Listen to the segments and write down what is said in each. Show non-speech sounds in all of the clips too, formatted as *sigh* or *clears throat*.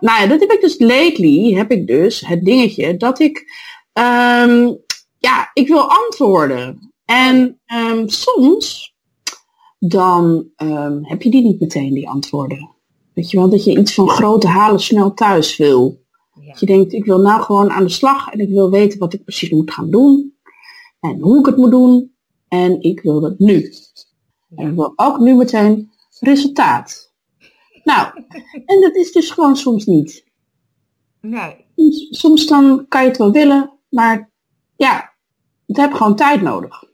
nou ja, dat heb ik dus lately, heb ik dus het dingetje dat ik, ehm, ja, ik wil antwoorden. En ehm, soms, dan ehm, heb je die niet meteen, die antwoorden. Weet je wel, dat je iets van grote halen snel thuis wil. Ja. Dat je denkt, ik wil nou gewoon aan de slag en ik wil weten wat ik precies moet gaan doen. En hoe ik het moet doen. En ik wil dat nu. En ik wil ook nu meteen resultaat. Nou, en dat is dus gewoon soms niet. Nee. Soms, dan kan je het wel willen, maar ja, het heeft gewoon tijd nodig.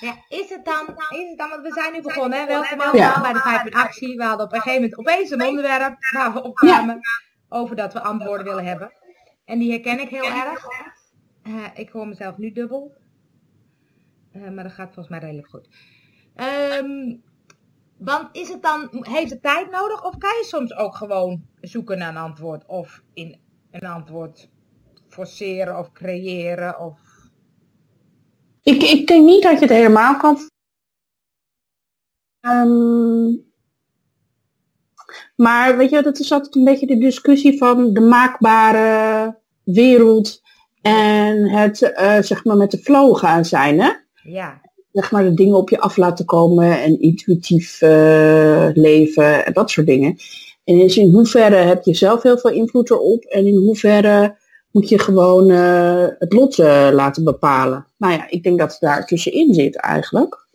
Ja, is het dan, is het dan, want we zijn nu begonnen, hè? welkom allemaal Ja. bij de 5 in actie. We hadden op een gegeven moment opeens een onderwerp waar we opkwamen over dat we antwoorden willen hebben. En die herken ik heel erg. Eh, ik hoor mezelf nu dubbel. Eh, maar dat gaat volgens mij redelijk goed. Ehm, want is het dan, heeft het tijd nodig of kan je soms ook gewoon zoeken naar een antwoord? Of in een antwoord forceren of creëren of... Ik, ik denk niet dat je het helemaal kan. Ehm, maar weet je, dat is altijd een beetje de discussie van de maakbare wereld en het eh, zeg maar met de flow gaan zijn. Hè? Ja, Zeg maar de dingen op je af laten komen en intuïtief eh, leven en dat soort dingen. En dus in hoeverre heb je zelf heel veel invloed erop en in hoeverre moet je gewoon eh, het lot eh, laten bepalen. Nou ja, ik denk dat het daar tussenin zit eigenlijk.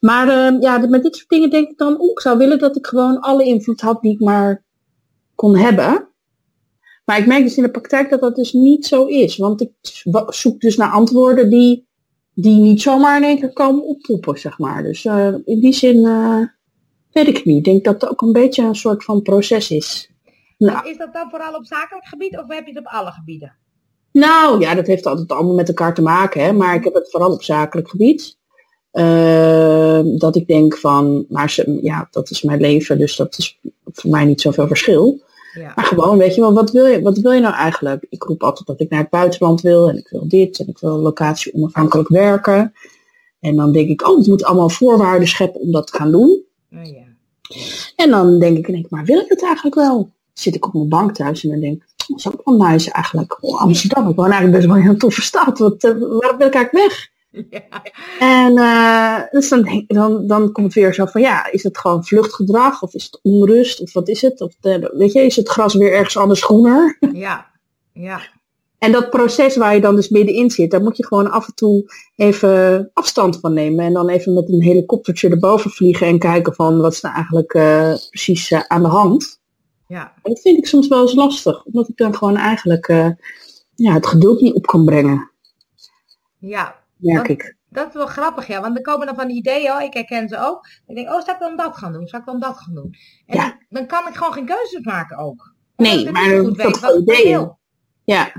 Maar ja, met dit soort dingen denk ik dan, oeh, ik zou willen dat ik gewoon alle invloed had die ik maar kon hebben. Maar ik merk dus in de praktijk dat dat dus niet zo is. Want ik zoek dus naar antwoorden die, die niet zomaar in één keer komen oppoppen, zeg maar. Dus eh, in die zin eh, weet ik niet. Ik denk dat het ook een beetje een soort van proces is. Nou, Is dat dan vooral op zakelijk gebied of heb je het op alle gebieden? Nou ja, dat heeft altijd allemaal met elkaar te maken. Hè? Maar ik heb het vooral op zakelijk gebied. Eh, dat ik denk van, maar ze, ja, dat is mijn leven, dus dat is voor mij niet zoveel verschil. Ja. Maar gewoon, weet je wel, wat wil je, wat wil je nou eigenlijk? Ik roep altijd dat ik naar het buitenland wil en ik wil dit en ik wil locatie onafhankelijk werken. En dan denk ik, oh, het moet allemaal voorwaarden scheppen om dat te gaan doen. Oh, ja. En dan denk ik, denk, maar wil ik het eigenlijk wel? Dan zit ik op mijn bank thuis en dan denk ik, dat is ook wel nice eigenlijk. Oh, Amsterdam, ik woon eigenlijk best wel een toffe stad. Wat, eh, waarom wil ik eigenlijk weg? *laughs* Ja. En eh, dus dan, dan, dan komt het weer zo van, ja, is het gewoon vluchtgedrag? Of is het onrust? Of wat is het? Of de, weet je, is het gras weer ergens anders groener? *laughs* Ja. Ja. En dat proces waar je dan dus middenin zit, daar moet je gewoon af en toe even afstand van nemen. En dan even met een helikoptertje erboven vliegen en kijken van wat is nou eigenlijk eh, precies eh, aan de hand. Ja. En dat vind ik soms wel eens lastig, omdat ik dan gewoon eigenlijk ja, het geduld niet op kan brengen, Ja. Want- ik. Dat is wel grappig, ja. Want er komen dan van die ideeën, oh, ik herken ze ook. Ik denk, oh, zou ik dan dat gaan doen? Zou ik dan dat gaan doen? En Ja. dan kan ik gewoon geen keuzes maken ook. Nee, maar dat goed is weet wat ideeën. Ja,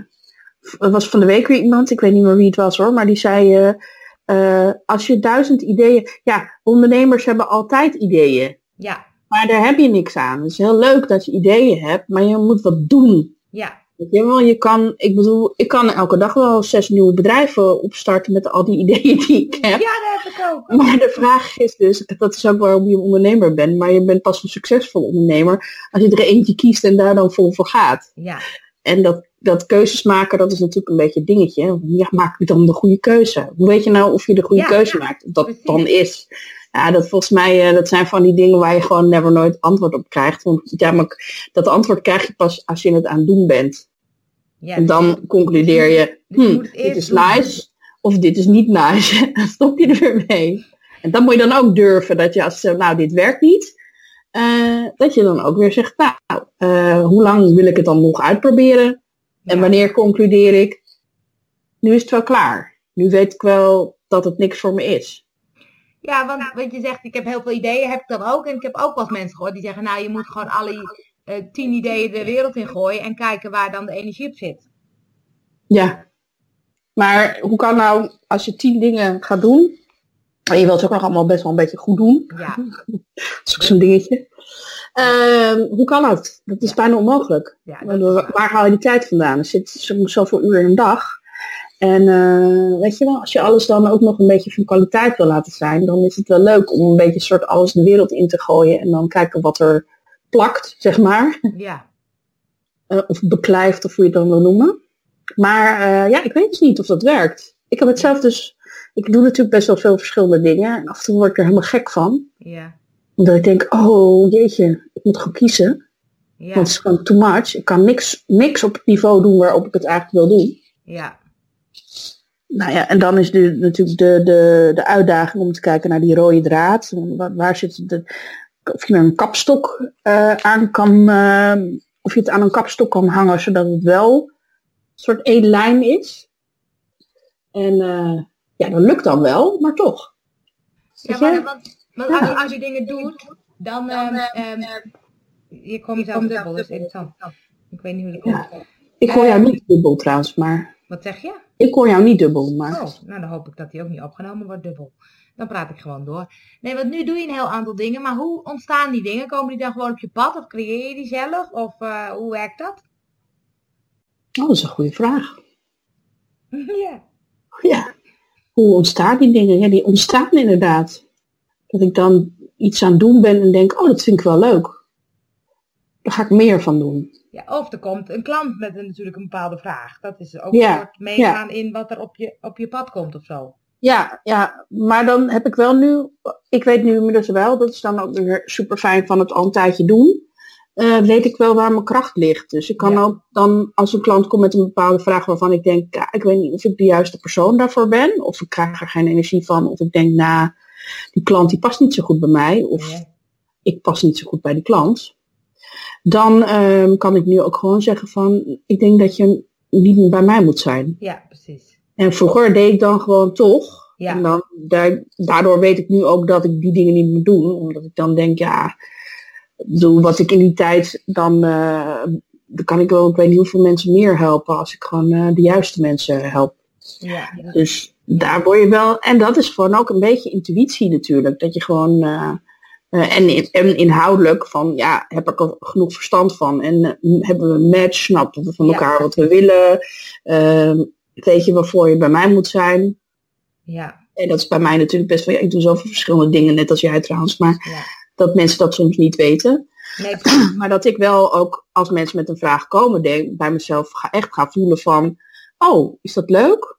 er was van de week weer iemand, ik weet niet meer wie het was hoor, maar die zei, eh, eh, als je duizend ideeën, ja, ondernemers hebben altijd ideeën, Ja. maar daar heb je niks aan. Het is heel leuk dat je ideeën hebt, maar je moet wat doen. Ja. Weet je wel, je kan, ik bedoel, ik kan elke dag wel zes nieuwe bedrijven opstarten met al die *laughs* ideeën die ik Ja, heb. dat heb ik ook. Maar de vraag is dus, dat is ook waarom je ondernemer bent, maar je bent pas een succesvol ondernemer als je er eentje kiest en daar dan vol voor gaat. Ja. En dat, dat keuzes maken, dat is natuurlijk een beetje een dingetje. Ja, maak je dan de goede keuze? Hoe weet je nou of je de goede Ja, keuze ja, maakt? Of dat precies. dan is. Ja, dat volgens mij, eh, dat zijn van die dingen waar je gewoon never nooit antwoord op krijgt. Want ja, maar dat antwoord krijg je pas als je het aan het doen bent. ja En dan concludeer je, dus je hm, dit is doen. nice of dit is niet nice. *laughs* Dan stop je er weer mee. En dan moet je dan ook durven dat je als, eh, nou dit werkt niet, eh, dat je dan ook weer zegt, nou, eh, hoe lang wil ik het dan nog uitproberen? En wanneer concludeer ik, nu is het wel klaar. Nu weet ik wel dat het niks voor me is. Ja, want wat je zegt, ik heb heel veel ideeën, heb ik dat ook. En ik heb ook wel eens mensen gehoord die zeggen, nou, je moet gewoon alle eh, tien ideeën de wereld in gooien en kijken waar dan de energie op zit. Ja. Maar hoe kan nou, als je tien dingen gaat doen, en je wilt het ook nog allemaal best wel een beetje goed doen, Ja, *laughs* dat is ook zo'n dingetje. Ehm, hoe kan dat? Dat is Ja. bijna onmogelijk. ja dat Want is Waar, haal je die tijd vandaan? Er zit zo- zoveel uur in een dag. En eh, weet je wel, als je alles dan ook nog een beetje van kwaliteit wil laten zijn, dan is het wel leuk om een beetje soort alles de wereld in te gooien en dan kijken wat er plakt, zeg maar. Ja, of beklijft, of hoe je het dan wil noemen. Maar ja, ik weet dus niet of dat werkt. Ik heb het zelf dus, ik doe natuurlijk best wel veel verschillende dingen. En af en toe word ik er helemaal gek van. Ja. Omdat ik denk, oh jeetje, ik moet gaan kiezen. Ja. Want het is gewoon too much. Ik kan niks, niks op het niveau doen waarop ik het eigenlijk wil doen. Ja. Nou ja, en dan is de, natuurlijk de, de, de uitdaging om te kijken naar die rode draad. Waar, waar zit de, of je er een kapstok uh, aan kan, uh, of je het aan een kapstok kan hangen, zodat het wel een soort één lijn is. En uh, ja, dat lukt dan wel, maar toch. Ja, maar, want, want als, je, als je dingen doet, dan, dan um, je komt jezelf dubbel, dat is interessant. Ik weet niet hoe dat komt. Ja. Ik hoor jou niet dubbel trouwens, maar... Wat zeg je? Ik hoor jou niet dubbel, maar... Oh, nou dan hoop ik dat die ook niet opgenomen wordt dubbel. Dan praat ik gewoon door. Nee, want nu doe je een heel aantal dingen, maar hoe ontstaan die dingen? Komen die dan gewoon op je pad of creëer je die zelf? Of uh, hoe werkt dat? Oh, dat is een goede vraag. *laughs* ja. Ja. Hoe ontstaan die dingen? Ja, die ontstaan inderdaad. Dat ik dan iets aan het doen ben en denk, oh, dat vind ik wel leuk. Daar ga ik meer van doen. Ja, of er komt een klant met een, natuurlijk een bepaalde vraag. Dat is ook ja, een soort meegaan ja. in wat er op je, op je pad komt of zo. Ja, ja, maar dan heb ik wel nu, ik weet nu inmiddels wel, dat is dan ook weer super fijn van het al een tijdje doen. Uh, weet ik wel waar mijn kracht ligt. Dus ik kan ja. ook dan, als een klant komt met een bepaalde vraag waarvan ik denk, ja, ik weet niet of ik de juiste persoon daarvoor ben, of ik krijg er geen energie van, of ik denk, nou, die klant die past niet zo goed bij mij, of ik pas niet zo goed bij die klant. Dan um, kan ik nu ook gewoon zeggen van, ik denk dat je niet meer bij mij moet zijn. Ja, precies. En vroeger deed ik dan gewoon toch. Ja. En dan, daar, daardoor weet ik nu ook dat ik die dingen niet moet doen. Omdat ik dan denk, ja, doe wat ik in die tijd dan, uh, dan kan ik wel, ik weet niet hoeveel mensen meer helpen als ik gewoon uh, de juiste mensen help. Ja, ja. Dus daar word je wel, en dat is gewoon ook een beetje intuïtie natuurlijk. Dat je gewoon, uh, uh, en, en inhoudelijk van, ja, heb ik er genoeg verstand van. En uh, hebben we een match, snappen we van Ja. elkaar wat we willen. Uh, weet je waarvoor je bij mij moet zijn. Ja, En dat is bij mij natuurlijk best wel, ja, ik doe zoveel verschillende dingen, net als jij trouwens. Maar ja. dat mensen dat soms niet weten. Nee. *clears throat* Maar dat ik wel ook, als mensen met een vraag komen, denk, bij mezelf ga, echt ga voelen van, oh, is dat leuk?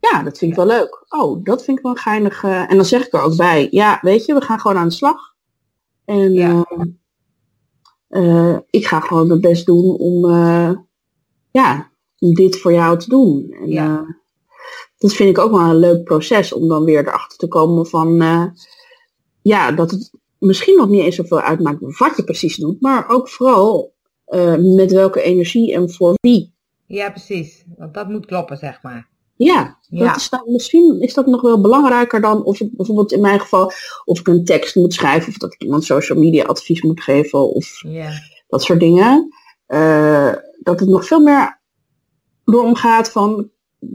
Ja, dat vind ik wel leuk. Oh, dat vind ik wel geinig. Uh, en dan zeg ik er ook bij, ja, weet je, we gaan gewoon aan de slag. En Ja. uh, ik ga gewoon mijn best doen om, ja, om dit voor jou te doen. En, Ja. dat vind ik ook wel een leuk proces om dan weer erachter te komen van, ja, dat het misschien nog niet eens zoveel uitmaakt wat je precies doet, maar ook vooral met welke energie en voor wie. ja, precies. Want dat moet kloppen, zeg maar. Ja, Ja. Dat is dan, misschien is dat nog wel belangrijker dan of ik bijvoorbeeld in mijn geval of ik een tekst moet schrijven of dat ik iemand social media advies moet geven of dat soort dingen. Uh, dat het nog veel meer door omgaat van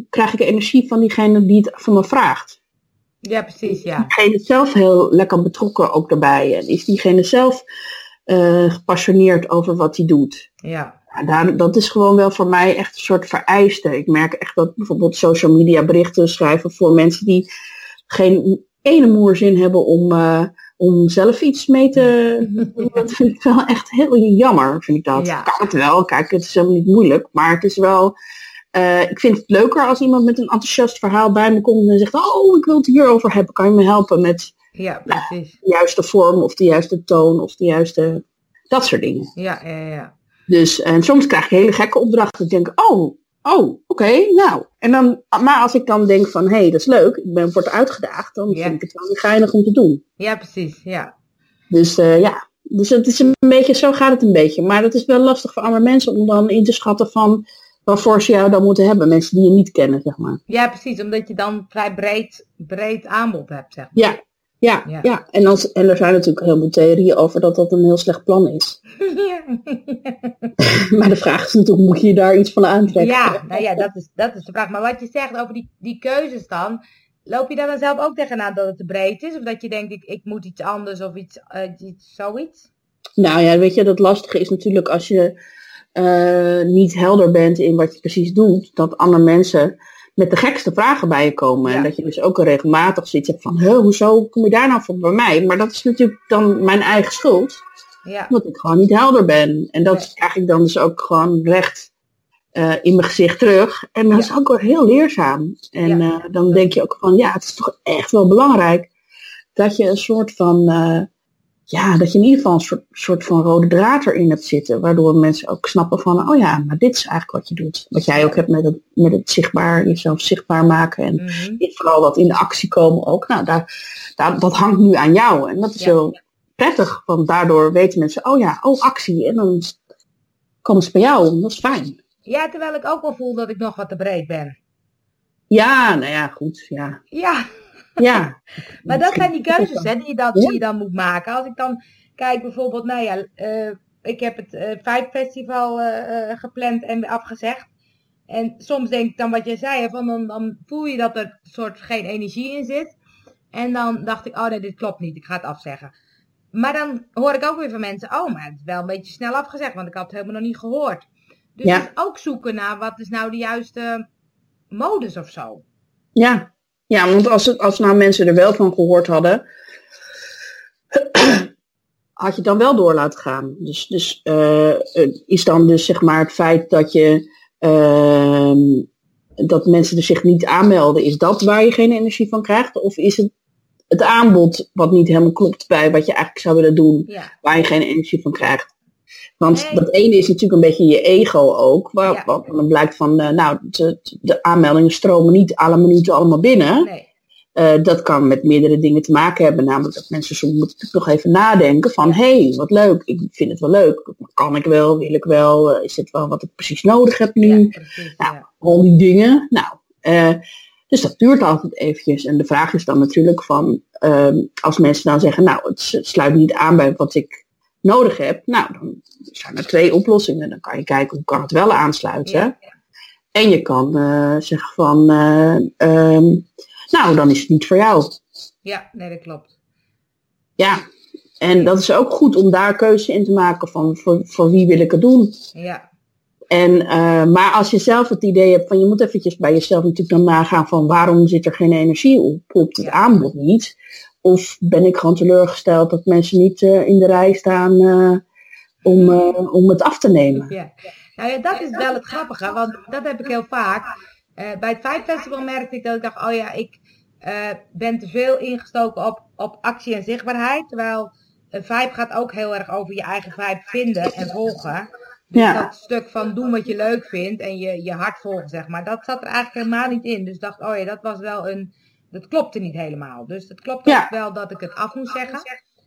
krijg ik energie van diegene die het van me vraagt. ja precies, ja. Diegene zelf heel lekker betrokken ook daarbij. En is diegene zelf uh, gepassioneerd over wat hij doet. Ja, Ja, daar, dat is gewoon wel voor mij echt een soort vereiste. Ik merk echt dat bijvoorbeeld social media berichten schrijven voor mensen die geen ene moerzin hebben om, uh, om zelf iets mee te doen. *laughs* Dat vind ik wel echt heel jammer, vind ik dat. Ja. Kan het wel, kijk, het is helemaal niet moeilijk. Maar het is wel, uh, ik vind het leuker als iemand met een enthousiast verhaal bij me komt en zegt, oh, ik wil het hierover hebben. Kan je me helpen met ja, precies. de juiste vorm of de juiste toon of de juiste, dat soort dingen. Ja, ja, ja. Dus en soms krijg je hele gekke opdrachten. Ik denk, oh, oh, oké, okay, nou. En dan, maar als ik dan denk van, hé, hey, dat is leuk, ik ben wordt uitgedaagd, dan Ja. vind ik het wel weer geinig om te doen. Ja, precies, ja. Dus uh, ja, dus het is een beetje, zo gaat het een beetje. Maar dat is wel lastig voor andere mensen om dan in te schatten van waarvoor ze jou dan moeten hebben. Mensen die je niet kennen, zeg maar. Ja, precies, omdat je dan vrij breed, breed aanbod hebt, zeg maar. Ja, ja, Ja. ja. En, als, en er zijn natuurlijk heel veel theorieën over dat dat een heel slecht plan is. Ja, *laughs* maar de vraag is natuurlijk, moet je daar iets van aantrekken? ja nou ja, dat is, dat is de vraag. Maar wat je zegt over die, die keuzes dan, loop je daar dan zelf ook tegenaan dat het te breed is? Of dat je denkt, ik, ik moet iets anders of iets, uh, iets zoiets? Nou ja, weet je, dat lastige is natuurlijk als je uh, niet helder bent in wat je precies doet, dat andere mensen met de gekste vragen bij je komen. Ja. En dat je dus ook regelmatig zoiets hebt van, hoezo kom je daar nou voor bij mij? Maar dat is natuurlijk dan mijn eigen schuld. Ja. Omdat ik gewoon niet helder ben. En dat Nee. krijg ik dan dus ook gewoon recht eh, in mijn gezicht terug. En dat Ja. is ook wel heel leerzaam. En Ja. eh, dan denk je ook van, ja, het is toch echt wel belangrijk dat je een soort van, eh, ja, dat je in ieder geval een soort, soort van rode draad erin hebt zitten. Waardoor mensen ook snappen van, oh ja, maar dit is eigenlijk wat je doet. Wat jij ook hebt met het, met het zichtbaar, jezelf zichtbaar maken. En Mhm. vooral dat in de actie komen ook. Nou, daar, daar, dat hangt nu aan jou. En dat is Ja. heel prettig, want daardoor weten mensen, oh ja, oh actie. En dan komen ze bij jou. Dat is fijn. Ja, terwijl ik ook wel voel dat ik nog wat te breed ben. Ja, nou ja, goed. Ja. Ja, ja. *laughs* maar dat zijn die keuzes hè, die, je dan, die je dan moet maken. Als ik dan kijk bijvoorbeeld, nou ja, eh, ik heb het eh Vibe Festival eh, gepland en afgezegd. En soms denk ik dan wat jij zei, van dan, dan voel je dat er soort geen energie in zit. En dan dacht ik, oh nee, dit klopt niet, ik ga het afzeggen. Maar dan hoor ik ook weer van mensen, oh, maar het is wel een beetje snel afgezegd, want ik had het helemaal nog niet gehoord. Dus Ja. is ook zoeken naar wat is nou de juiste modus of zo. Ja, ja want als, het, als nou mensen er wel van gehoord hadden, had je het dan wel door laten gaan. Dus, dus eh, is dan dus zeg maar het feit dat je ehm, dat mensen er zich niet aanmelden, is dat waar je geen energie van krijgt? Of is het het aanbod wat niet helemaal klopt bij wat je eigenlijk zou willen doen, Ja, waar je geen energie van krijgt? Want Nee. dat ene is natuurlijk een beetje je ego ook. Waar, Ja. wat dan blijkt van, eh, nou, de, de aanmeldingen stromen niet alle minuten allemaal binnen. nee. Eh, dat kan met meerdere dingen te maken hebben. Namelijk dat mensen soms moeten nog even nadenken van... hé, hey, wat leuk, ik vind het wel leuk. Kan ik wel, wil ik wel? Eh, is dit wel wat ik precies nodig heb nu? Ja, precies. Nou, Ja. Al die dingen. Nou, dus dat duurt altijd eventjes. En de vraag is dan natuurlijk van... ehm, als mensen dan zeggen... nou, het sluit niet aan bij wat ik nodig heb. Nou, dan zijn er twee oplossingen. Dan kan je kijken hoe kan het wel aansluiten. Ja, En je kan eh, zeggen van... eh, ehm, nou, dan is het niet voor jou. ja, nee, dat klopt. Ja, en dat is ook goed om daar keuze in te maken van voor, voor wie wil ik het doen. Ja, En, eh, maar als je zelf het idee hebt van je moet eventjes bij jezelf natuurlijk dan nagaan van waarom zit er geen energie op, op het Ja. aanbod niet. Of ben ik gewoon teleurgesteld dat mensen niet eh, in de rij staan eh, om, eh, om het af te nemen. ja. Nou ja, dat is wel het grappige, want dat heb ik heel vaak. Bij het Vibe Festival merkte ik dat ik dacht, oh ja, ik ben te veel ingestoken op, op actie en zichtbaarheid. Terwijl een Vibe gaat ook heel erg over je eigen Vibe vinden en volgen. Dus Ja. dat stuk van doen wat je leuk vindt en je, je hart volgen, zeg maar. Dat zat er eigenlijk helemaal niet in. Dus ik dacht, oh ja, dat was wel een... Dat klopte niet helemaal. Dus het klopte Ja. ook wel dat ik het af moest zeggen.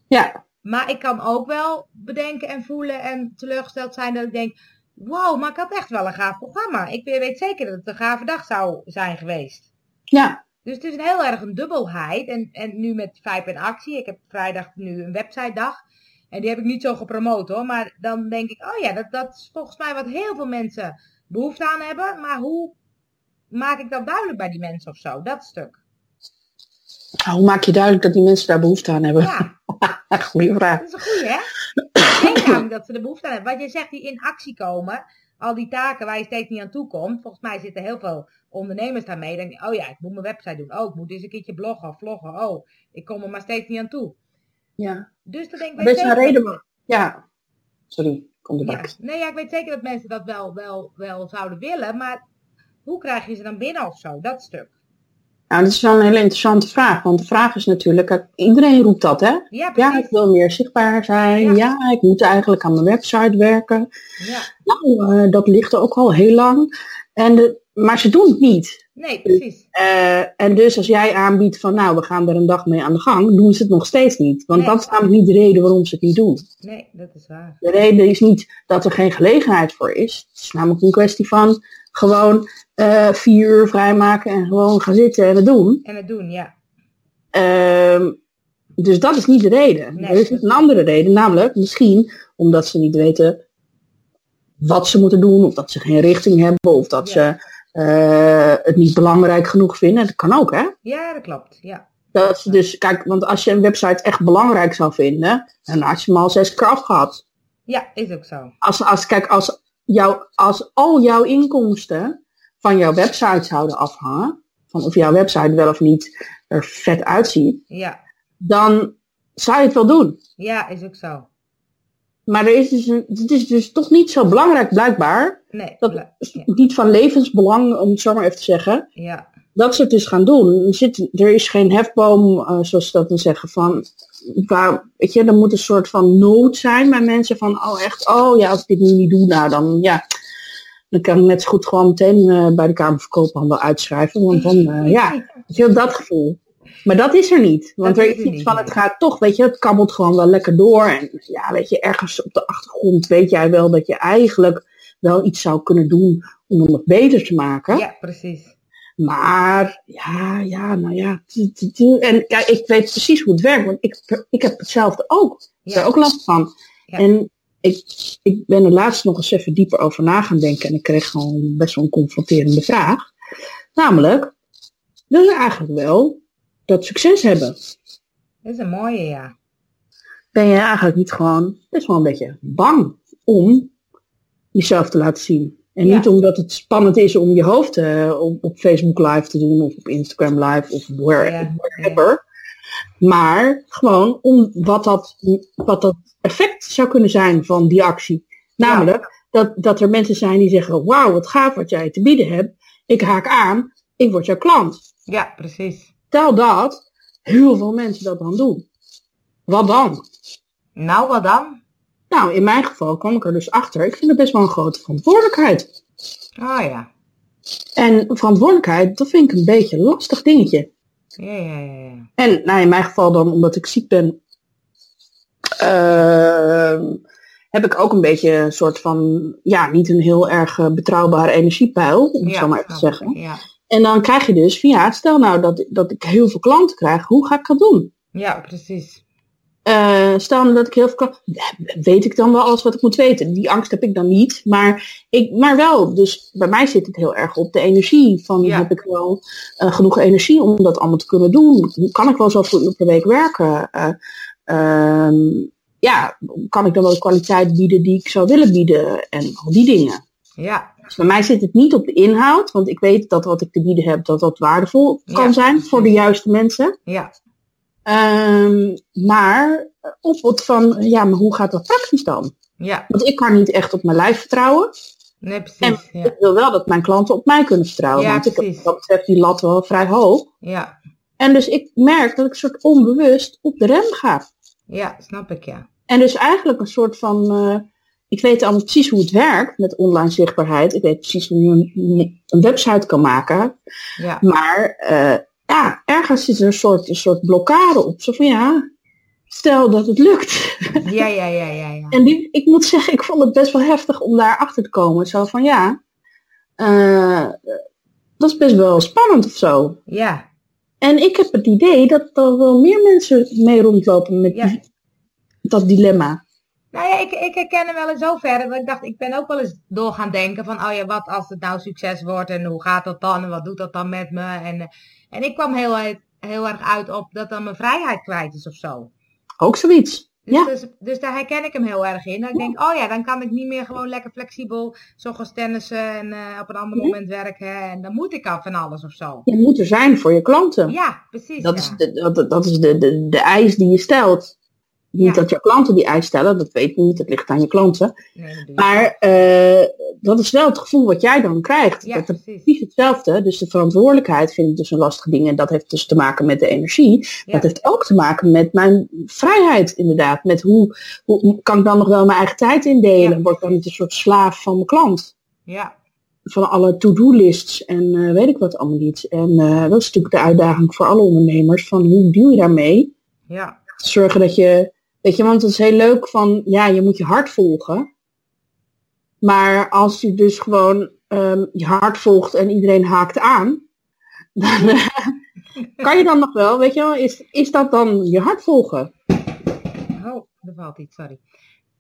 Ja, Maar ik kan ook wel bedenken en voelen en teleurgesteld zijn dat ik denk, wow, maar ik had echt wel een gaaf programma. Ik weet zeker dat het een gave dag zou zijn geweest. ja, Dus het is een heel erg een dubbelheid. En, en nu met Vijp in actie, ik heb vrijdag nu een websitedag. En die heb ik niet zo gepromoot hoor. Maar dan denk ik, oh ja, dat, dat is volgens mij wat heel veel mensen behoefte aan hebben. Maar hoe maak ik dat duidelijk bij die mensen of zo? Dat stuk. Nou, hoe maak je duidelijk dat die mensen daar behoefte aan hebben? Ja, *laughs* Goeie vraag. Dat is een goeie, hè? Ik denk *clears throat* namelijk dat ze er behoefte aan hebben. Wat je zegt, die in actie komen, al die taken waar je steeds niet aan toe komt. Volgens mij zitten heel veel ondernemers daarmee. Denk je, oh ja, ik moet mijn website doen. Oh, ik moet eens een keertje bloggen of vloggen. Oh, ik kom er maar steeds niet aan toe. Ja. Dus dan denk ik, is een reden. Ja, sorry, kom Ja, erbij. nee, ja, ik weet zeker dat mensen dat wel, wel, wel zouden willen. Maar hoe krijg je ze dan binnen of zo? Dat stuk. Nou, dat is wel een hele interessante vraag. Want de vraag is natuurlijk, iedereen roept dat, hè? Ja, Ja, ik wil meer zichtbaar zijn. Ja. Ja, ik moet eigenlijk aan mijn website werken. Ja. Nou, eh, dat ligt er ook al heel lang. En de, maar ze doen het niet. Nee, precies. Eh, en dus als jij aanbiedt van, nou, we gaan er een dag mee aan de gang, doen ze het nog steeds niet. Want Nee. dat is namelijk niet de reden waarom ze het niet doen. Nee, dat is waar. De reden is niet dat er geen gelegenheid voor is. Het is namelijk een kwestie van gewoon eh, vier uur vrijmaken en gewoon gaan zitten en het doen. En het doen, ja. Ehm, dus dat is niet de reden. Nee. er is een andere reden, namelijk misschien omdat ze niet weten wat ze moeten doen, of dat ze geen richting hebben, of dat Ja. ze eh, het niet belangrijk genoeg vinden. Dat kan ook, hè? Ja, dat klopt. Ja. Dat ze dus, kijk, want als je een website echt belangrijk zou vinden, dan had je hem al zes keer afgehad. ja, is ook zo. Als, als, kijk, als, jou, als al jouw inkomsten van jouw website zouden afhangen, van of jouw website wel of niet er vet uitziet, Ja. dan zou je het wel doen. Ja, is ook zo. Maar er is dus een, het is dus toch niet zo belangrijk blijkbaar. Nee. Dat bla- is ja. niet van levensbelang, om het zo maar even te zeggen. ja. Dat ze het dus gaan doen. Er, zit, er is geen hefboom, eh, zoals ze dat dan zeggen, van... Waar, weet je, er moet een soort van nood zijn bij mensen van, oh echt, oh ja, als ik dit nu niet doe, nou dan, ja, dan kan ik net zo goed gewoon meteen eh, bij de Kamer van Koophandel uitschrijven, want dan, eh, ja, weet je, dat gevoel. Maar dat is er niet, want Dat er is iets niet, van, het gaat toch, weet je, het kabbelt gewoon wel lekker door en ja, weet je, ergens op de achtergrond weet jij wel dat je eigenlijk wel iets zou kunnen doen om het nog beter te maken. ja, precies. Maar ja, ja, nou ja. En kijk, ik weet precies hoe het werkt, want ik, ik heb hetzelfde ook. Ik heb er ook last van. En ik, ik ben er laatst nog eens even dieper over na gaan denken en ik kreeg gewoon best wel een confronterende vraag. Namelijk, wil je eigenlijk wel dat succes hebben? Dat is een mooie, ja. Ben je eigenlijk niet gewoon best wel een beetje bang om jezelf te laten zien? En Ja. niet omdat het spannend is om je hoofd eh, op, op Facebook live te doen of op Instagram live of where, Ja, wherever. Maar gewoon om wat dat, wat dat effect zou kunnen zijn van die actie. Namelijk dat, dat er mensen zijn die zeggen, wauw wat gaaf wat jij te bieden hebt. Ik haak aan, ik word jouw klant. Ja, precies. Stel dat heel veel mensen dat dan doen. Wat dan? Nou, wat dan? Nou, in mijn geval kwam ik er dus achter. Ik vind het best wel een grote verantwoordelijkheid. Oh ja. En verantwoordelijkheid, dat vind ik een beetje een lastig dingetje. Ja, ja, ja. En nou, in mijn geval dan, omdat ik ziek ben, ehm, heb ik ook een beetje een soort van, ja, niet een heel erg eh, betrouwbare energiepeil, om het Ja, zo maar even te ik. zeggen. Ja. En dan krijg je dus van, ja, stel nou dat, dat ik heel veel klanten krijg, hoe ga ik dat doen? ja, precies. Eh, stel dat ik heel veel klanten, weet ik dan wel alles wat ik moet weten? Die angst heb ik dan niet, maar, ik, maar wel. Dus bij mij zit het heel erg op de energie. Van Ja. heb ik wel eh, genoeg energie om dat allemaal te kunnen doen? Kan ik wel zoveel uur per week werken? Eh, ehm, ja, kan ik dan wel de kwaliteit bieden die ik zou willen bieden? En al die dingen. Ja, Dus bij mij zit het niet op de inhoud, want ik weet dat wat ik te bieden heb, dat dat waardevol kan Ja, zijn voor de juiste mensen. ja, Ehm, maar op het van, ja, maar hoe gaat dat praktisch dan? ja. Want ik kan niet echt op mijn lijf vertrouwen. Nee, En precies. Ja, ik wil wel dat mijn klanten op mij kunnen vertrouwen. Ja, want ik heb dat betreft die lat wel vrij hoog. ja, En dus ik merk dat ik een soort onbewust op de rem ga. ja, snap ik, ja. En dus eigenlijk een soort van, eh, ik weet allemaal precies hoe het werkt met online zichtbaarheid. Ik weet precies hoe je een, een website kan maken. Ja, Maar eh, ja, ergens zit er een soort, een soort blokkade op. Zo van ja, stel dat het lukt. ja, ja, ja, ja. ja. *laughs* En die, ik moet zeggen, ik vond het best wel heftig om daar achter te komen. Zo van ja, eh, dat is best wel spannend of zo. Ja, En ik heb het idee dat er wel meer mensen mee rondlopen met Ja. die- dat dilemma. Nou ja, ik, ik herken hem wel in zoverre. Dat ik dacht, ik ben ook wel eens door gaan denken van, oh ja, wat als het nou succes wordt en hoe gaat dat dan en wat doet dat dan met me? En, eh, en ik kwam heel, uit- heel erg uit op dat dan mijn vrijheid kwijt is of zo. Ook zoiets. Dus, Ja. dus, dus daar herken ik hem heel erg in. Dat ik denk, oh ja, dan kan ik niet meer gewoon lekker flexibel zoals tennissen en eh, op een ander Ja. moment werken. En dan moet ik af van alles of zo. Je moet er zijn voor je klanten. Ja, precies. dat ja. is, de, dat, dat is de, de, de eis die je stelt. Niet dat je klanten die eis stellen, dat weet ik niet, dat ligt aan je klanten. Nee. Maar eh, dat is wel het gevoel wat jij dan krijgt. ja, dat er precies. hetzelfde. Dus de verantwoordelijkheid vind ik dus een lastig ding. En dat heeft dus te maken met de energie. Ja. Dat heeft ook te maken met mijn vrijheid inderdaad. Met hoe, hoe kan ik dan nog wel mijn eigen tijd indelen? Ja. Word ik dan niet een soort slaaf van mijn klant? Ja, Van alle to-do-lists en eh, weet ik wat allemaal niet. En eh, dat is natuurlijk de uitdaging voor alle ondernemers. Van hoe deal je daarmee? ja, Zorgen dat je, weet je, want het is heel leuk van, ja, je moet je hart volgen. Maar als je dus gewoon ehm, je hart volgt en iedereen haakt aan, *laughs* dan eh, kan je dan nog wel, weet je wel, is, is dat dan je hart volgen? Oh, er valt iets, sorry.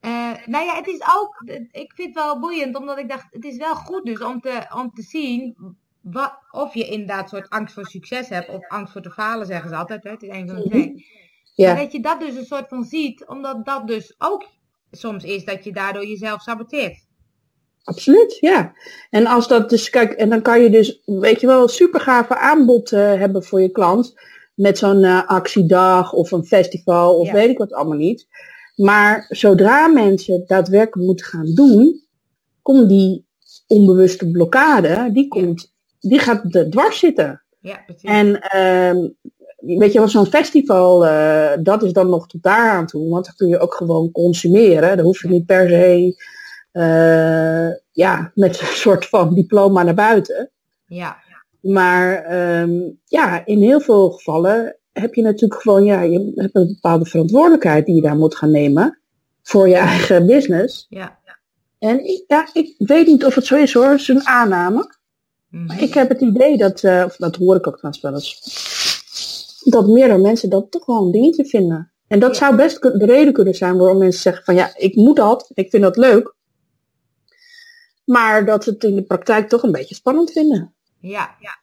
Eh, nou ja, het is ook, ik vind het wel boeiend, omdat ik dacht, het is wel goed dus om te, om te zien wat, of je inderdaad een soort angst voor succes hebt, of angst voor te falen, zeggen ze altijd, hè? het is een van de twee. Maar Ja, dat je dat dus een soort van ziet, omdat dat dus ook soms is dat je daardoor jezelf saboteert. Absoluut, ja. En als dat dus, kijk, en dan kan je dus, weet je wel, een super gave aanbod eh, hebben voor je klant. Met zo'n eh, actiedag of een festival of Ja. weet ik wat allemaal niet. Maar zodra mensen daadwerkelijk moeten gaan doen, komt die onbewuste blokkade, die, komt, die gaat er dwars zitten. Ja, precies. En ehm, weet je wel, zo'n festival, eh, dat is dan nog tot daar aan toe. Want dan kun je ook gewoon consumeren. Dan hoef je niet per se ja, met een soort van diploma naar buiten. Ja, Maar ehm, ja, in heel veel gevallen heb je natuurlijk gewoon, ja, je hebt een bepaalde verantwoordelijkheid die je daar moet gaan nemen voor je eigen business. ja. En ik, ja, ik weet niet of het zo is hoor, het is een aanname. Mhm. Maar ik heb het idee dat, eh, of dat hoor ik ook trouwens wel eens, dat meerdere mensen dat toch wel een dingetje vinden. En dat Ja. zou best de reden kunnen zijn waarom mensen zeggen van ja, ik moet dat, ik vind dat leuk. Maar dat ze het in de praktijk toch een beetje spannend vinden. Ja, ja.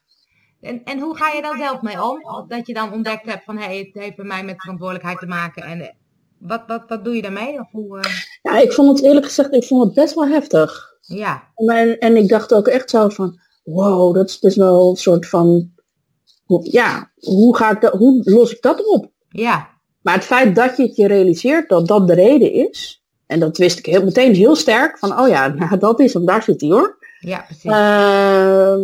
En, en hoe ga je dan zelf mee om? Dat je dan ontdekt hebt van, hé, hey, het heeft bij mij met verantwoordelijkheid te maken. En eh, wat, wat, wat doe je daarmee? Of hoe, eh, Ja, ik vond het eerlijk gezegd, ik vond het best wel heftig. ja, En, en ik dacht ook echt zo van, wow, dat is best wel een soort van, ja, hoe, ga ik dat, hoe los ik dat op? ja, Maar het feit dat je het je realiseert dat dat de reden is, en dat wist ik heel, meteen heel sterk, van oh ja, *laughs* nou, dat is hem, daar zit hij hoor. ja, precies. Ehm,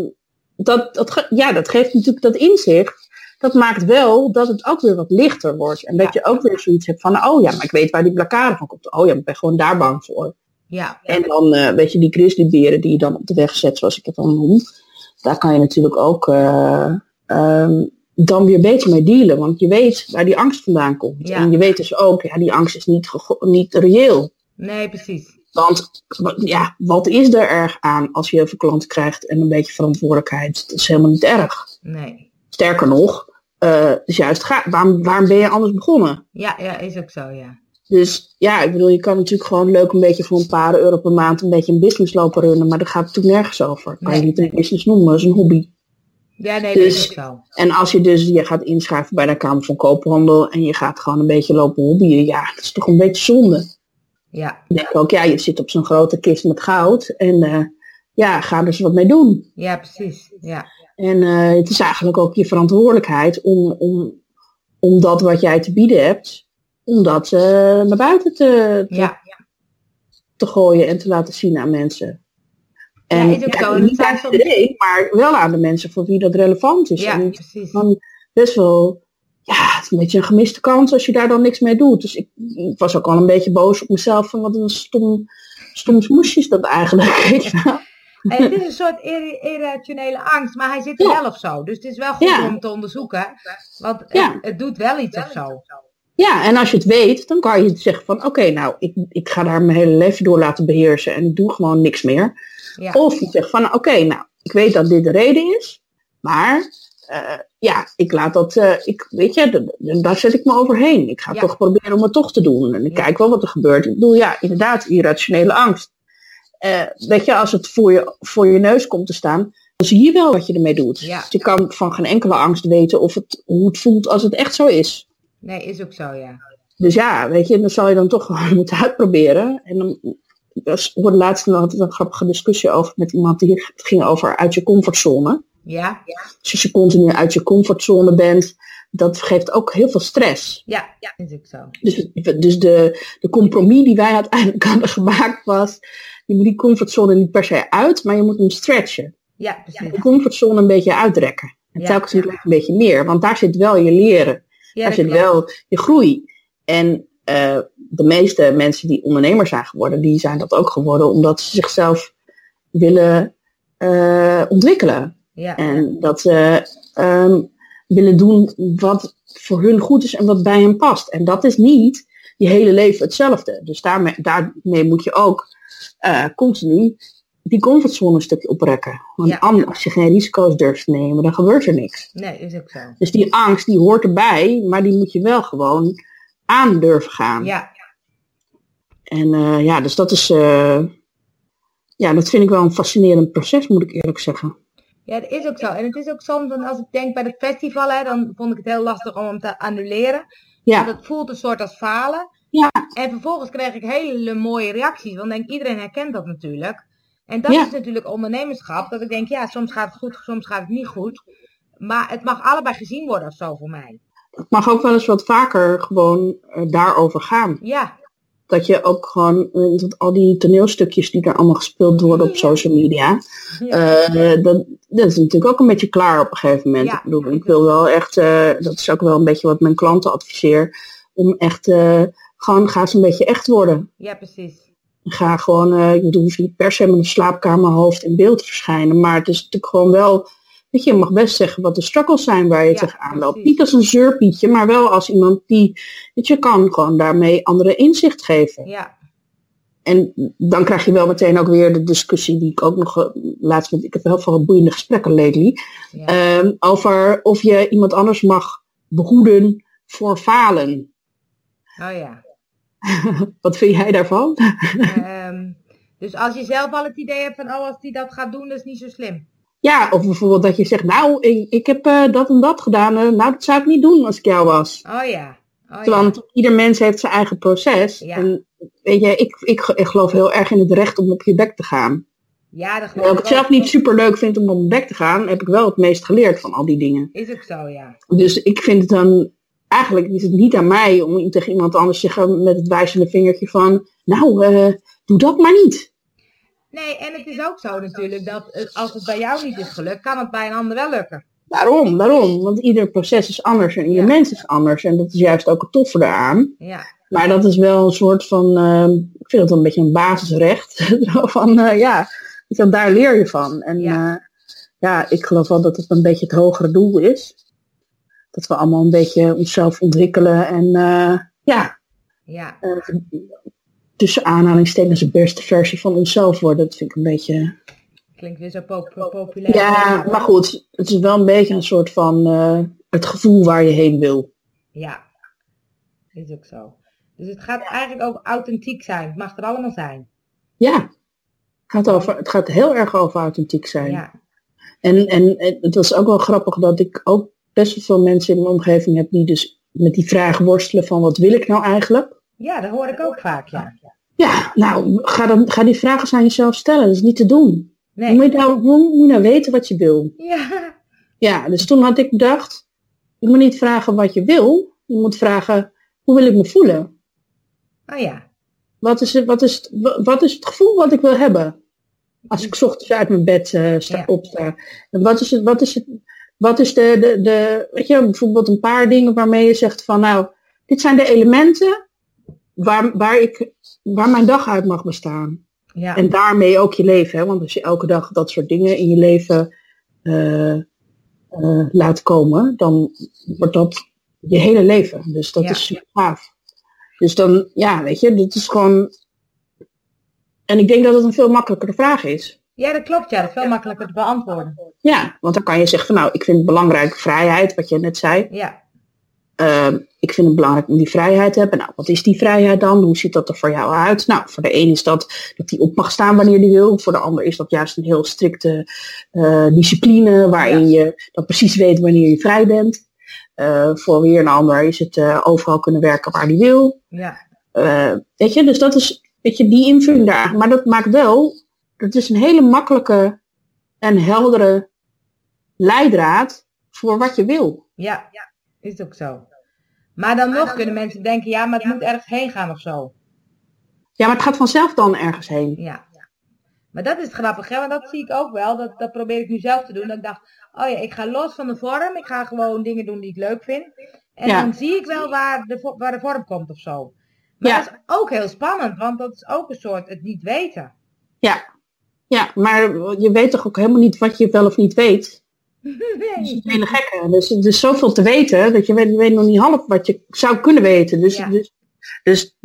dat, dat, ja, dat geeft natuurlijk dat inzicht. Dat maakt wel dat het ook weer wat lichter wordt. En dat Ja. je ook weer zoiets hebt van, oh ja, maar ik weet waar die blokkade van komt. Oh ja, ik ben gewoon daar bang voor. ja, En dan, eh, weet je, die grizzlyberen die je dan op de weg zet, zoals ik het dan noem. Daar kan je natuurlijk ook eh, ehm, dan weer beter mee dealen. Want je weet waar die angst vandaan komt. Ja. En je weet dus ook, ja, die angst is niet, niet reëel. Nee, precies. Want ja, wat is er erg aan als je heel veel klanten krijgt en een beetje verantwoordelijkheid? Dat is helemaal niet erg. Nee. Sterker nog, is juist ga waarom, waarom ben je anders begonnen? Ja, ja, is ook zo, ja. Dus ja, ik bedoel, je kan natuurlijk gewoon leuk een beetje voor een paar euro per maand een beetje een business lopen runnen, maar daar gaat het natuurlijk nergens over. Kan Nee, je niet een business noemen, dat is een hobby. Ja, nee, dat Dus- is ook zo. En als je dus je gaat inschrijven bij de Kamer van Koophandel en je gaat gewoon een beetje lopen hobbyen, ja, dat is toch een beetje zonde. Ja, Ik denk ook, ja, je zit op zo'n grote kist met goud en eh, ja, ga er eens wat mee doen. ja, precies. Ja, En eh, het is eigenlijk ook je verantwoordelijkheid om, om, om dat wat jij te bieden hebt, om dat eh, naar buiten te, te, ja, te gooien en te laten zien aan mensen. En Ja, is ook ja, zo. En niet aan iedereen, maar wel aan de mensen voor wie dat relevant is. ja, En precies. best wel, ja, het is een beetje een gemiste kans als je daar dan niks mee doet. Dus ik, ik was ook al een beetje boos op mezelf van wat een stom, stom smoesje is dat eigenlijk. *laughs* En het is een soort irrationele angst, maar hij zit er Ja. wel of zo. Dus het is wel goed Ja. om te onderzoeken. Want het, Ja. het doet wel iets of zo. Ja, en als je het weet, dan kan je zeggen van oké, nou, ik, ik ga daar mijn hele leven door laten beheersen en ik doe gewoon niks meer. Ja, Of je zegt van oké, nou, ik weet dat dit de reden is, maar eh, ja, ik laat dat, eh, ik, weet je, daar zet ik me overheen. Ik ga Ja. toch proberen om het toch te doen. En ik Ja. kijk wel wat er gebeurt. Ik bedoel, ja, inderdaad, irrationele angst. Eh, weet je, als het voor je, voor je neus komt te staan, dan zie je wel wat je ermee doet. Ja. Dus je kan van geen enkele angst weten of het, hoe het voelt als het echt zo is. nee, is ook zo, ja. Dus ja, weet je, dan zal je dan toch *laughs* gewoon moeten uitproberen. En dan ik hoorde laatst nog een grappige discussie over met iemand die het ging over uit je comfortzone. Ja, Dus als je continu uit je comfortzone bent, dat geeft ook heel veel stress. ja, ja, is ook zo. Dus, dus de, de compromis die wij uiteindelijk *laughs* hadden gemaakt was, je moet die comfortzone niet per se uit, maar je moet hem stretchen. Ja, precies. De comfortzone een beetje uitrekken. En Ja. telkens een klein beetje meer, want daar zit wel je leren. Ja, daar dat zit klopt. wel je groei. En eh, de meeste mensen die ondernemer zijn geworden, die zijn dat ook geworden omdat ze zichzelf willen eh, ontwikkelen. Ja, En dat ze ehm, willen doen wat voor hun goed is en wat bij hen past. En dat is niet je hele leven hetzelfde. Dus daarmee, daarmee moet je ook eh, continu die comfortzone een stukje oprekken. Want Ja. anders, als je geen risico's durft te nemen, dan gebeurt er niks. nee, is ook zo. Dus die angst, die hoort erbij, maar die moet je wel gewoon aan durven gaan. Ja, En eh, ja, dus dat is, eh, ja, dat vind ik wel een fascinerend proces, moet ik eerlijk zeggen. Ja, dat is ook zo. En het is ook soms, dan als ik denk bij het festival, hè, dan vond ik het heel lastig om hem te annuleren. Ja, Want het voelt een soort als falen. ja, En vervolgens kreeg ik hele mooie reacties. Want denk, iedereen herkent dat natuurlijk. En dat Ja. is natuurlijk ondernemerschap. Dat ik denk, ja, soms gaat het goed, soms gaat het niet goed. Maar het mag allebei gezien worden of zo voor mij. het mag ook wel eens wat vaker gewoon eh, daarover gaan. Ja, dat je ook gewoon, eh, dat al die toneelstukjes die er allemaal gespeeld worden op social media, eh, dat, dat is natuurlijk ook een beetje klaar op een gegeven moment. ik bedoel, ik wil wel echt, uh, dat is ook wel een beetje wat mijn klanten adviseer, om echt, gewoon ga eens een beetje echt worden. Ja, precies. Ga gewoon, ik bedoel, hoef niet per se met een slaapkamerhoofd in beeld te verschijnen, maar het is natuurlijk gewoon wel Weet je, mag best zeggen wat de struggles zijn waar je ja, tegenaan loopt. Niet als een zeurpietje, maar wel als iemand die, weet je, kan gewoon daarmee andere inzicht geven. Ja. En dan krijg je wel meteen ook weer de discussie die ik ook nog eh, laatst met, ik heb heel veel boeiende gesprekken lately, ja. Ehm, over of je iemand anders mag behoeden voor falen. Oh ja. *laughs* Wat vind jij daarvan? Um, dus als je zelf al het idee hebt van, oh als die dat gaat doen, dat is niet zo slim. Ja, of bijvoorbeeld dat je zegt, nou, ik, ik heb uh, dat en dat gedaan. Uh, nou, dat zou ik niet doen als ik jou was. Oh ja. Oh, Want ja. ieder mens heeft zijn eigen proces. Ja. En weet je, ik, ik, ik geloof heel erg in het recht om op je bek te gaan. Ja, dat Terwijl ik het zelf niet super leuk vind om op mijn bek te gaan, heb ik wel het meest geleerd van al die dingen. Is ook zo, ja. Dus ik vind het dan, eigenlijk is het niet aan mij om tegen iemand anders te zeggen met het wijzende vingertje van, nou, uh, doe dat maar niet. Nee, en het is ook zo natuurlijk dat als het bij jou niet is gelukt, kan het bij een ander wel lukken. Waarom? Waarom? Want ieder proces is anders en ieder Ja. mens is anders. En dat is juist ook het toffe eraan. Ja, Maar dat is wel een soort van, eh, ik vind het wel een beetje een basisrecht. *laughs* Zo van, eh, ja, want daar leer je van. En Ja. ja. ja, ik geloof wel dat het een beetje het hogere doel is. Dat we allemaal een beetje onszelf ontwikkelen en eh, ja, ja, eh, tussen aanhalingstekens de beste versie van onszelf worden. Dat vind ik een beetje... klinkt weer zo pop- populair. Ja, maar goed, het is wel een beetje een soort van eh, het gevoel waar je heen wil. Ja, is ook zo. Dus het gaat eigenlijk over authentiek zijn. Het mag er allemaal zijn. Ja, het gaat, over, het gaat heel erg over authentiek zijn. Ja, En, en, en het was ook wel grappig dat ik ook best wel veel mensen in mijn omgeving heb die dus met die vraag worstelen van wat wil ik nou eigenlijk? Ja dat hoor ik ook vaak, ja. Ja, nou, ga, dan, ga die vragen eens aan jezelf stellen. Dat is niet te doen. Nee. moet, je nou, hoe moet je nou weten wat je wil? Ja, Ja, dus toen had ik bedacht, je moet niet vragen wat je wil. Je moet vragen, hoe wil ik me voelen? oh ja. Wat is het, wat is het, wa- wat is het gevoel wat ik wil hebben? Als ik 's ochtends uit mijn bed eh, sta, Ja. opsta. En wat is het, wat is het, wat is de, de, de, weet je, bijvoorbeeld een paar dingen waarmee je zegt van nou, dit zijn de elementen waar, waar ik, waar mijn dag uit mag bestaan. Ja, En daarmee ook je leven, hè? want als je elke dag dat soort dingen in je leven eh, eh, laat komen, dan wordt dat je hele leven. Dus dat Ja. is super gaaf. Dus dan, ja, weet je, dit is gewoon... En ik denk dat het een veel makkelijkere vraag is. ja, dat klopt. Ja, dat is veel makkelijker te beantwoorden. Ja, want dan kan je zeggen van nou, ik vind het belangrijk vrijheid, wat je net zei. Ja, Ehm, ik vind het belangrijk om die vrijheid te hebben. Nou, wat is die vrijheid dan? Hoe ziet dat er voor jou uit? Nou, voor de een is dat dat die op mag staan wanneer die wil. Voor de ander is dat juist een heel strikte eh, discipline waarin je dan precies weet wanneer je vrij bent. Eh, voor weer een ander is het eh, overal kunnen werken waar die wil. ja, Eh, weet je, dus dat is, weet je, die invulling daar. Maar dat maakt wel, dat is een hele makkelijke en heldere leidraad voor wat je wil. ja, is ook zo. Maar dan nog kunnen mensen denken, ja, maar het moet ergens heen gaan of zo. Ja, maar het gaat vanzelf dan ergens heen. Ja. Maar dat is grappig, hè? Want dat zie ik ook wel. Dat, dat probeer ik nu zelf te doen. Dat ik dacht, oh ja, ik ga los van de vorm. Ik ga gewoon dingen doen die ik leuk vind. En Ja. dan zie ik wel waar de, waar de vorm komt of zo. Maar Ja. dat is ook heel spannend, want dat is ook een soort het niet weten. Ja. ja, maar je weet toch ook helemaal niet wat je wel of niet weet. Dat is hele gekke. Dus er is zoveel te weten dat je weet, je weet nog niet half wat je zou kunnen weten. Dus, Ja. dus, dus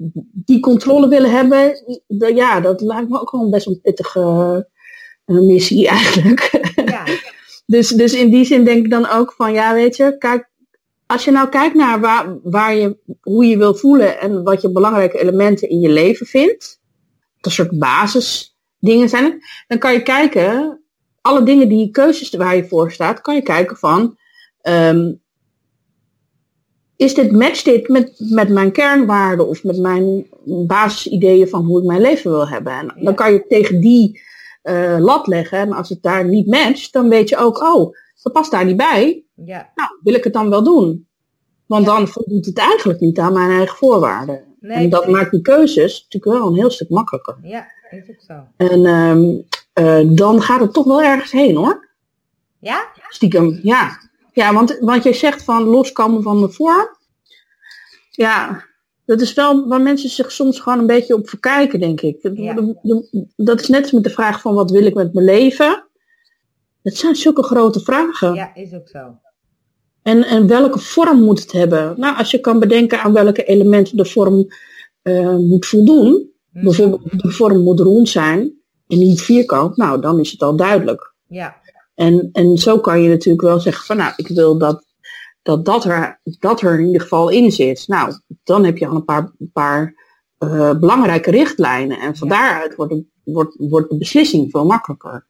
die controle willen hebben, ja, dat lijkt me ook wel een best een pittige eh, missie eigenlijk. Ja, *laughs* Dus, dus in die zin denk ik dan ook van, ja, weet je, kijk, als je nou kijkt naar waar, waar je, hoe je wil voelen en wat je belangrijke elementen in je leven vindt, dat soort basisdingen zijn, dan kan je kijken, alle dingen die keuzes waar je voor staat, kan je kijken van, ehm, is dit, matcht dit met, met mijn kernwaarden of met mijn basisideeën van hoe ik mijn leven wil hebben? En dan kan je tegen die eh, lat leggen. En als het daar niet matcht, dan weet je ook, oh, dat past daar niet bij. ja, Nou, wil ik het dan wel doen? Want dan voldoet het eigenlijk niet aan mijn eigen voorwaarden. Nee, en dat maakt die keuzes natuurlijk wel een heel stuk makkelijker. Ja, is ook zo. En ehm, eh, dan gaat het toch wel ergens heen hoor. Ja? Stiekem, ja. Ja, want wat jij zegt van loskomen van de vorm. Ja, dat is wel waar mensen zich soms gewoon een beetje op verkijken, denk ik. Ja. Dat is net als met de vraag van wat wil ik met mijn leven. Dat zijn zulke grote vragen. Ja, is ook zo. En, en welke vorm moet het hebben? Nou, als je kan bedenken aan welke elementen de vorm eh, moet voldoen. Hm. Bijvoorbeeld de vorm moet rond zijn en niet vierkant. Nou, dan is het al duidelijk. Ja, En, en zo kan je natuurlijk wel zeggen van nou, ik wil dat dat, dat, er, dat er in ieder geval in zit. Nou, dan heb je al een paar, een paar eh, belangrijke richtlijnen. En van Ja. daaruit wordt, de- wordt, wordt de beslissing veel makkelijker.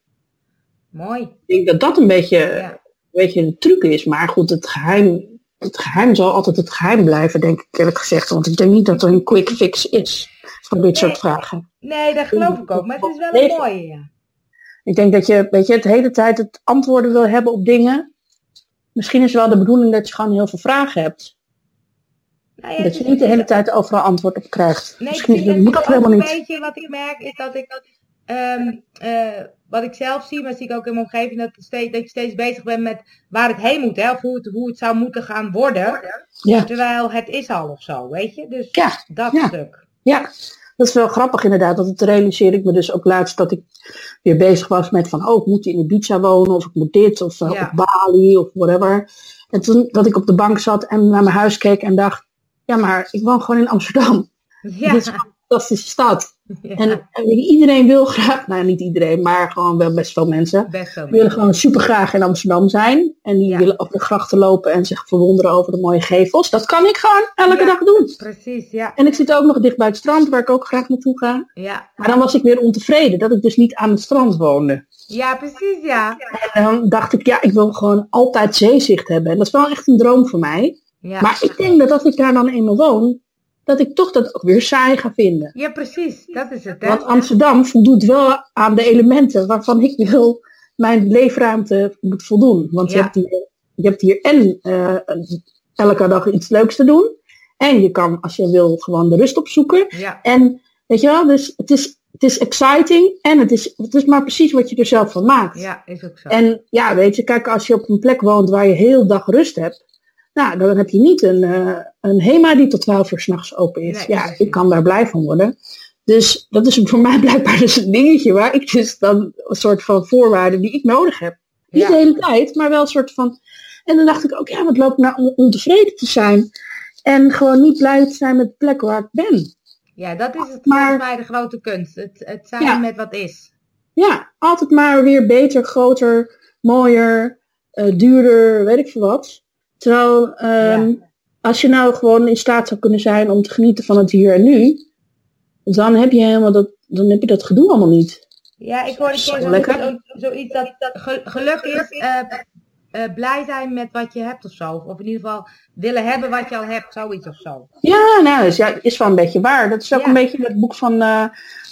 mooi. Ik denk dat dat een beetje, Ja. Een beetje de truc is. Maar goed, het geheim, het geheim zal altijd het geheim blijven, denk ik eerlijk gezegd. Want ik denk niet dat er een quick fix is voor dit Nee. soort vragen. Nee, dat geloof ik ook. Maar het is wel een mooie, ja. Ik denk dat je, weet je, het hele tijd het antwoorden wil hebben op dingen. Misschien is wel de bedoeling dat je gewoon heel veel vragen hebt. Nou ja, Dat je niet de hele tijd overal antwoord op krijgt. Nee, Misschien moet dat helemaal een niet. beetje wat ik merk is dat ik, eh, wat ik zelf zie, maar zie ik ook in mijn omgeving, dat, steeds, dat je steeds bezig bent met waar het heen moet, hè, of hoe het, hoe het zou moeten gaan worden. Ja, Terwijl het is al of zo, weet je? Dus ja, dat ja. stuk. ja. Dat is wel grappig inderdaad. Want dat realiseer ik me dus ook laatst dat ik weer bezig was met van, oh, ik moet in Ibiza wonen, of ik moet dit, of eh, op Bali, of whatever. En toen dat ik op de bank zat en naar mijn huis keek en dacht, ja, maar ik woon gewoon in Amsterdam. Ja, Dit is een fantastische stad. *laughs* ja. En, en iedereen wil graag, nou niet iedereen, maar gewoon wel best veel mensen. best wel. Willen gewoon super graag in Amsterdam zijn. En die Ja. willen op de grachten lopen en zich verwonderen over de mooie gevels. Dat kan ik gewoon elke Ja. dag doen. Precies, ja. En ik zit ook nog dicht bij het strand, waar ik ook graag naartoe ga. Ja, Maar dan was ik weer ontevreden dat ik dus niet aan het strand woonde. ja precies, ja. En dan dacht ik, ja, ik wil gewoon altijd zeezicht hebben. En dat is wel echt een droom voor mij. Ja, Maar ik denk dat als ik daar dan eenmaal woon, dat ik toch dat ook weer saai ga vinden. ja precies. Dat is het, hè. Want Amsterdam voldoet wel aan de elementen waarvan ik wil mijn leefruimte moet voldoen. Want je, hebt hier, je hebt hier en eh, elke dag iets leuks te doen. En je kan, als je wil, gewoon de rust opzoeken. Ja, En weet je wel, dus het is, het is exciting en het is, het is maar precies wat je er zelf van maakt. ja, is ook zo. En ja, weet je, kijk, als je op een plek woont waar je heel dag rust hebt, nou, dan heb je niet een, eh, een HEMA die tot 12 uur s'nachts open is. Nee, ja, ik kan daar blij van worden. Dus dat is voor *laughs* mij blijkbaar dus een dingetje waar ik dus dan een soort van voorwaarden die ik nodig heb. Niet Ja. de hele tijd, maar wel een soort van. En dan dacht ik ook, ja, wat loopt nou om ontevreden te zijn. En gewoon niet blij te zijn met de plek waar ik ben. Ja, dat is het Maar- mij de grote kunst. Het, het zijn Ja. met wat is. Ja, altijd maar weer beter, groter, mooier, eh, duurder, weet ik veel wat. Terwijl ehm, Ja. als je nou gewoon in staat zou kunnen zijn om te genieten van het hier en nu, dan heb je helemaal dat, dan heb je dat gedoe allemaal niet. Ja, ik hoorde Zo een keer lekker. zo, zo, zoiets dat, dat ge- geluk is eh, eh, blij zijn met wat je hebt of zo. Of in ieder geval willen hebben wat je al hebt, zoiets of zo. Ja, nou, is, ja, is wel een beetje waar. Dat is ook Ja. een beetje het boek van, eh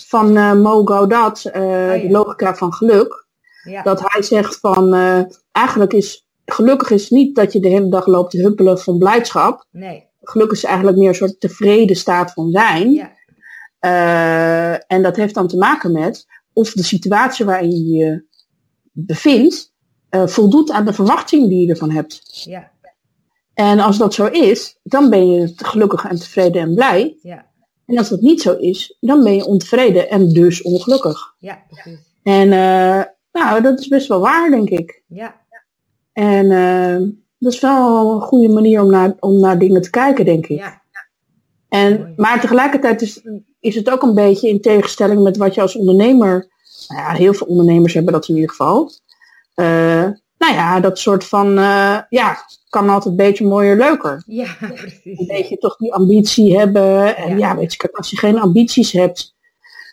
van eh, Mo Gaudat, eh, Oh, ja. de logica van geluk. Ja, Dat hij zegt van, eh, eigenlijk is, gelukkig is niet dat je de hele dag loopt te huppelen van blijdschap. nee. geluk is eigenlijk meer een soort tevreden staat van zijn. Ja, Eh, en dat heeft dan te maken met of de situatie waarin je je bevindt eh, voldoet aan de verwachtingen die je ervan hebt. ja, En als dat zo is, dan ben je gelukkig en tevreden en blij. ja, En als dat niet zo is, dan ben je ontevreden en dus ongelukkig. ja, precies. En eh, nou, dat is best wel waar, denk ik. Ja, En eh, dat is wel een goede manier om naar, om naar dingen te kijken, denk ik. ja, En, maar tegelijkertijd is, is het ook een beetje in tegenstelling met wat je als ondernemer, nou ja, heel veel ondernemers hebben dat in ieder geval. Eh, nou ja, dat soort van, eh, ja, kan altijd een beetje mooier, leuker. ja, *laughs* Een precies. beetje toch die ambitie hebben. En Ja. ja, weet je, als je geen ambities hebt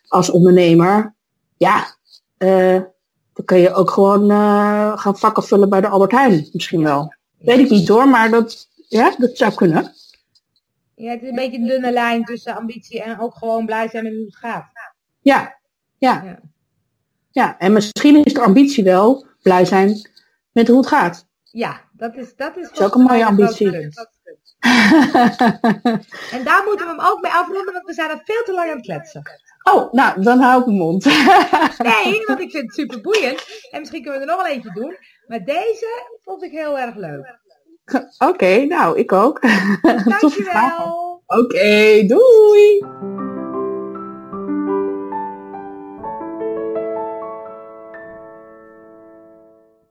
als ondernemer, ja, dan kun je ook gewoon eh, gaan vakken vullen bij de Albert Heijn, misschien wel. Weet ik niet hoor, maar dat, ja, dat zou kunnen. Ja, het is een beetje een dunne lijn tussen ambitie en ook gewoon blij zijn met hoe het gaat. Ja, ja. Ja, Ja, en misschien is de ambitie wel blij zijn met hoe het gaat. ja dat is dat is, is ook een mooie ambitie. *laughs* en daar moeten we hem ook mee afronden, want we zijn er veel te lang aan het kletsen. Oh, nou, dan hou ik mijn mond. *laughs* nee, want ik vind het super boeiend. En misschien kunnen we er nog wel eentje doen. Maar deze vond ik heel erg leuk. Oké, nou, ik ook. Dankjewel. *laughs* Oké, doei!